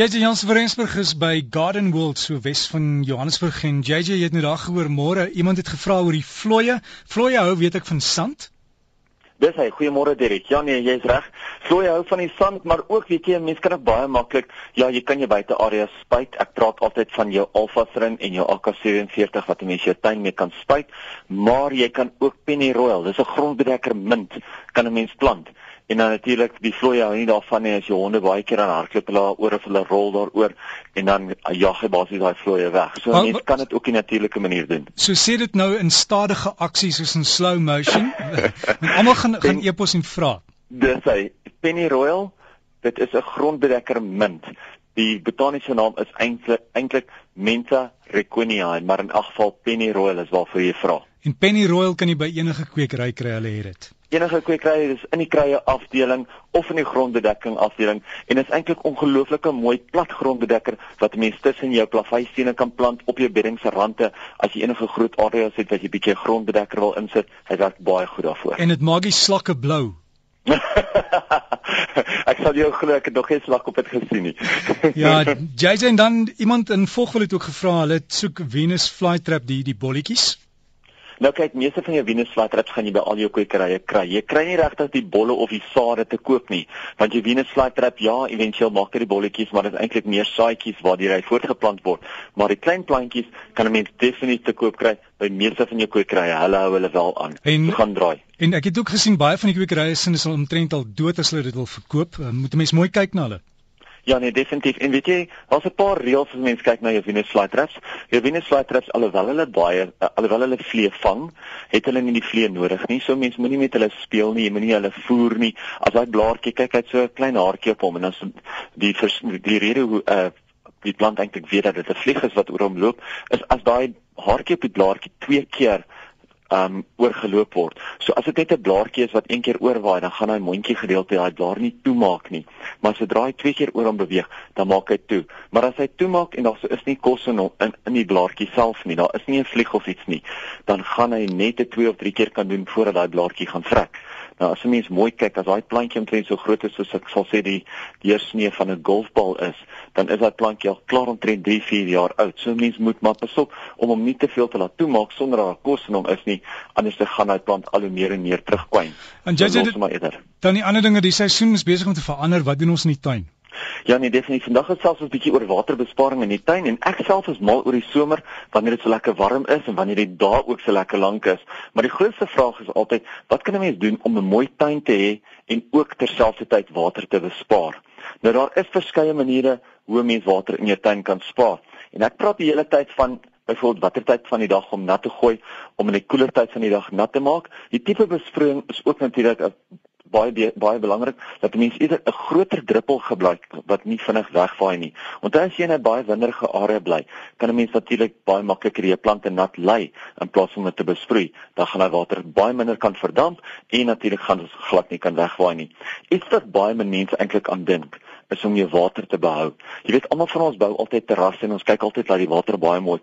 JJ Jansen van Rensburg is by Garden World so Wes van Johannesburg en JJ jy het nou daar gehoor môre iemand het gevra oor die vloeie. Vloeie hou weet ek van sand. Dis hy, goeiemôre Derek. Ja nee, jy's reg. Vloeie hou van die sand, maar ook weet jy, mense kan dit baie maklik. Ja, jy kan jy buite areas spuit. Ek praat altyd van jou Alpha-Srin en jou AK47 wat 'n mens jou tuin mee kan spuit, maar jy kan ook pennyroyal. Dis 'n grondbedekker mint kan 'n mens plant. En dan natuurlik die vloei hou nie daarvan nie as jy honde baie keer aan hardloop hulle oor of hulle rol daaroor en dan jag jy basies daai vloei weg. So mens kan dit ook 'n natuurlike manier doen. So sê dit nou in stadige aksies soos in slow motion. Want almal gaan gaan epos en vra. Dis hy Penny Royal. Dit is 'n grondbedekker mint. Die botaniese naam is eintlik eintlik Mentha reconiae, maar in elk geval Penny Royal is waarvoor jy vra. En Penny Royal kan jy by enige kwekery kry, hulle het dit enige kwekery is in die krye afdeling of in die grondbedekking afdeling en is eintlik ongelooflike mooi plat grondbedekker wat mense tussen jou plaveistene kan plant op jou bedding se rande as jy enige groot areas het wat jy bietjie grondbedekker wil insit hy werk baie goed daarvoor. En dit maak die slakke blou? Ek sal jou glo ek het nog geen slak op dit gesien nie. Ja JJ en dan iemand in volg wil dit ook gevra hulle soek Venus flytrap die die bolletjies Nou kyk, meeste van jou Venus flytraps gaan jy by al jou kwekerye kry. Jy kry nie regtig die bolle of die sade te koop nie, want jou Venus flytrap ja, éventueel maak dit die bolletjies, maar dit is eintlik meer saadjies waardeur hy voortgeplant word. Maar die klein plantjies kan 'n mens definitief te koop kry by meeste van jou kwekerye. Hulle hou hulle wel aan. En so gaan draai. En ek het ook gesien baie van die kwekerye sin is al omtrent al dood as hulle dit wil verkoop. Moet 'n mens mooi kyk na hulle. Ja nee, definitief. En weet jy, daar's 'n paar reëls as mense kyk na jou Venus flytraps. Jou Venus flytraps alhoewel hulle baie uh, alhoewel hulle vlee vang, het hulle nie die vlee nodig nie. So mense moenie met hulle speel nie, jy moenie hulle voer nie. As daai blaartjie kyk uit so 'n klein haartjie op hom en dan die die rede hoe uh die plant eintlik weet dat dit 'n vlieg is wat oor hom loop, is as daai haartjie op die blaartjie twee keer um oorgeloop word. So as dit net 'n blaartjie is wat een keer oorwaai, dan gaan daai mondjie gedeelte daai blaar nie toemaak nie. Maar dit draai twee keer oor hom beweeg, dan maak hy toe. Maar as hy toemaak en daar so is nie kos in in in die blaartjie self nie, daar is nie 'n vlieg of iets nie, dan gaan hy net 'n twee of drie keer kan doen voordat daai blaartjie gaan vrek. Nou as 'n mens mooi kyk, as daai plantjie omtrent so groot is soos ek sal sê die deursnee van 'n golfbal is, dan is daai plantjie al klaar omtrent 3-4 jaar oud. So 'n mens moet maar pasop om hom nie te veel te laat toemaak sonder dat daar kos in hom is nie, anders dan gaan hy plant al hoe meer en meer terugkwyn. En jy sê dit dan die ander dinge, die seisoen is besig om te verander. Wat doen ons in die tuin? Ja nee, definitief. Vandag het selfs 'n bietjie oor waterbesparing in die tuin en ek self is mal oor die somer wanneer dit so lekker warm is en wanneer die dae ook so lekker lank is. Maar die grootste vraag is altyd, wat kan 'n mens doen om 'n mooi tuin te hê en ook terselfdertyd water te bespaar? Nou daar is verskeie maniere hoe 'n mens water in jou tuin kan spaar. En ek praat die hele tyd van byvoorbeeld watter tyd van die dag om nat te gooi om in die koeler tyd van die dag nat te maak. Die tipe besproeiing is ook natuurlik 'n baie baie belangrik dat mense eerder 'n groter druppel gebruik wat nie vinnig wegvaai nie. Want as jy in 'n baie winderige area bly, kan 'n mens natuurlik baie makliker jou plante nat lê in plaas van dit te besproei. Dan gaan hy water baie minder kan verdamp en natuurlik gaan dit glad nie kan wegvaai nie. Iets wat baie mense eintlik aan dink is om jou water te behou. Jy weet almal van ons bou altyd terrasse en ons kyk altyd dat die water baie mooi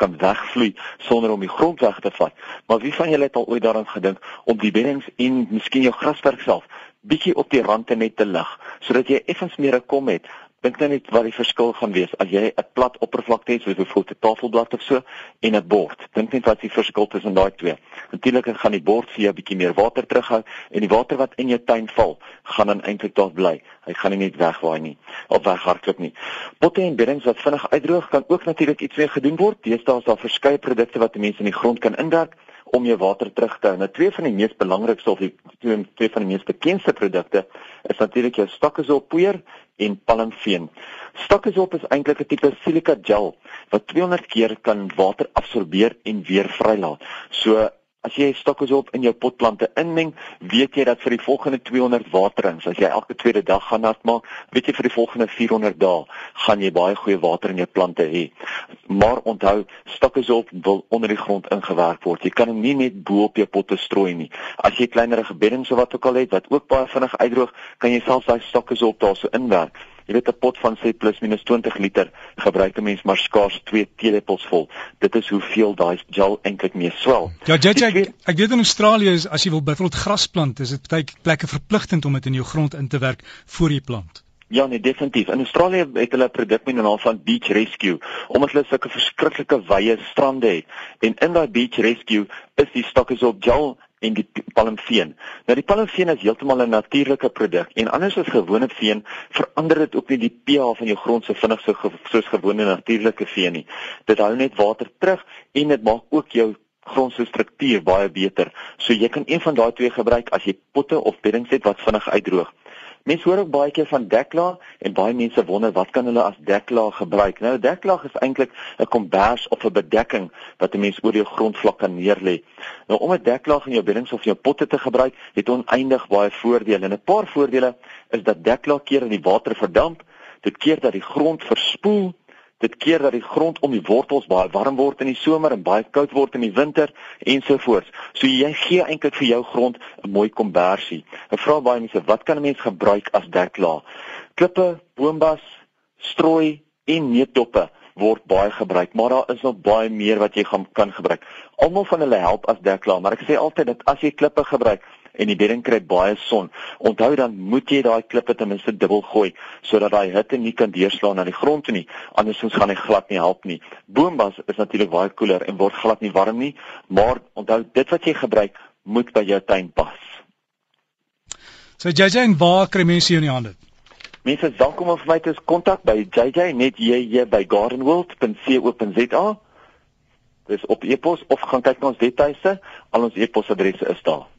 kan wegvloei sonder om die grond weg te vat. Maar wie van julle het al ooit daaraan gedink om die beddings en miskien jou grasperk self bietjie op die rande net te lig sodat jy effens meer 'n kom het dink nou net wat die verskil gaan wees as jy 'n plat oppervlakte het soos 'n tafelblad of so en 'n bord. Dink net wat die verskil tussen daai twee. Natuurlik gaan die bord vir jou 'n bietjie meer water terughou en die water wat in jou tuin val, gaan dan eintlik daar bly. Hy gaan nie net wegwaai nie of weghardloop nie. Potte en beddings wat vinnig uitdroog kan ook natuurlik iets mee gedoen word. Deesdae is daar verskeie produkte wat mense in die grond kan indruk om jou water terug te hou. Nou twee van die mees belangrikste of die twee, twee van die mees bekende produkte is natuurlik jou stakkezop poeier en palmveen. Stakkezop is eintlik 'n tipe silika gel wat 200 keer kan water absorbeer en weer vrylaat. So As jy stokkes op in jou potplante inmeng, weet jy dat vir die volgende 200 waterings, as jy elke tweede dag gaan nat maak, weet jy vir die volgende 400 dae gaan jy baie goeie water in jou plante hê. Maar onthou, stokkes op wil onder die grond ingewerk word. Jy kan hom nie net bo op jou potte strooi nie. As jy kleinerige beddings of wat ook al het wat ook baie vinnig uitdroog, kan jy selfs daai stokkes op daarso inwerk. Jy weet 'n pot van sê plus minus 20 liter gebruik 'n mens maar skaars 2 teelepels vol. Dit is hoeveel daai gel eintlik mee swel. Ja, jy ek, ek, ek weet in Australië is as jy wil byvoorbeeld gras plant, is dit baie plekke verpligtend om dit in jou grond in te werk voor jy plant. Ja, nee, definitief. In Australië het hulle 'n produk met die naam van Beach Rescue, omdat hulle sulke verskriklike wye strande het. En in daai Beach Rescue is die stokkes op gel en die palmveen. Nou die palmveen is heeltemal 'n natuurlike produk en anders as gewone veen verander dit ook nie die pH van jou grond so vinnig so soos gewone natuurlike veen nie. Dit hou net water terug en dit maak ook jou grond se struktuur baie beter. So jy kan een van daai twee gebruik as jy potte of beddings het wat vinnig uitdroog. Mense hoor ook baie keer van deklaag en baie mense wonder wat kan hulle as deklaag gebruik? Nou deklaag is eintlik 'n kombers of 'n bedekking wat 'n mens oor jou grondvlak kan neerlê. Nou om 'n deklaag in jou beddings of jou potte te gebruik, het oneindig baie voordele. En 'n paar voordele is dat deklaag keer in die water verdamp, dit keer dat die grond verspoel dit keer dat die grond om die wortels baie warm word in die somer en baie koud word in die winter ensovoorts. So jy gee eintlik vir jou grond 'n mooi kombersie. Ek vra baie mense, wat kan 'n mens gebruik as deklaag? Klippe, boombas, strooi en neutdoppe word baie gebruik, maar daar is nog baie meer wat jy gaan kan gebruik. Almal van hulle help as deklaag, maar ek sê altyd dat as jy klippe gebruik, en die bedding kry baie son. Onthou dan moet jy daai klippe ten minste dubbel gooi sodat daai hitte nie kan deurslaan na die grond toe nie. Andersins gaan hy glad nie help nie. Boombas is natuurlik baie koeler en word glad nie warm nie, maar onthou dit wat jy gebruik moet by jou tuin pas. So JJ en waar kry mense jou in die hande? Mense is welkom om vir my te kontak by JJ net jy by gardenworld.co.za. Dis op e-pos of gaan kyk na ons webtuiste. Al ons e-posadresse is daar.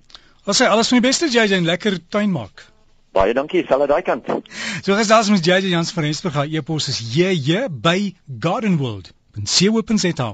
Wat sê alles van die beste JJ en lekker tuin maak. Baie dankie, sal daai kant. So gesels met JJ Jans van Rensburg, e-pos is jj by gardenworld.co.za.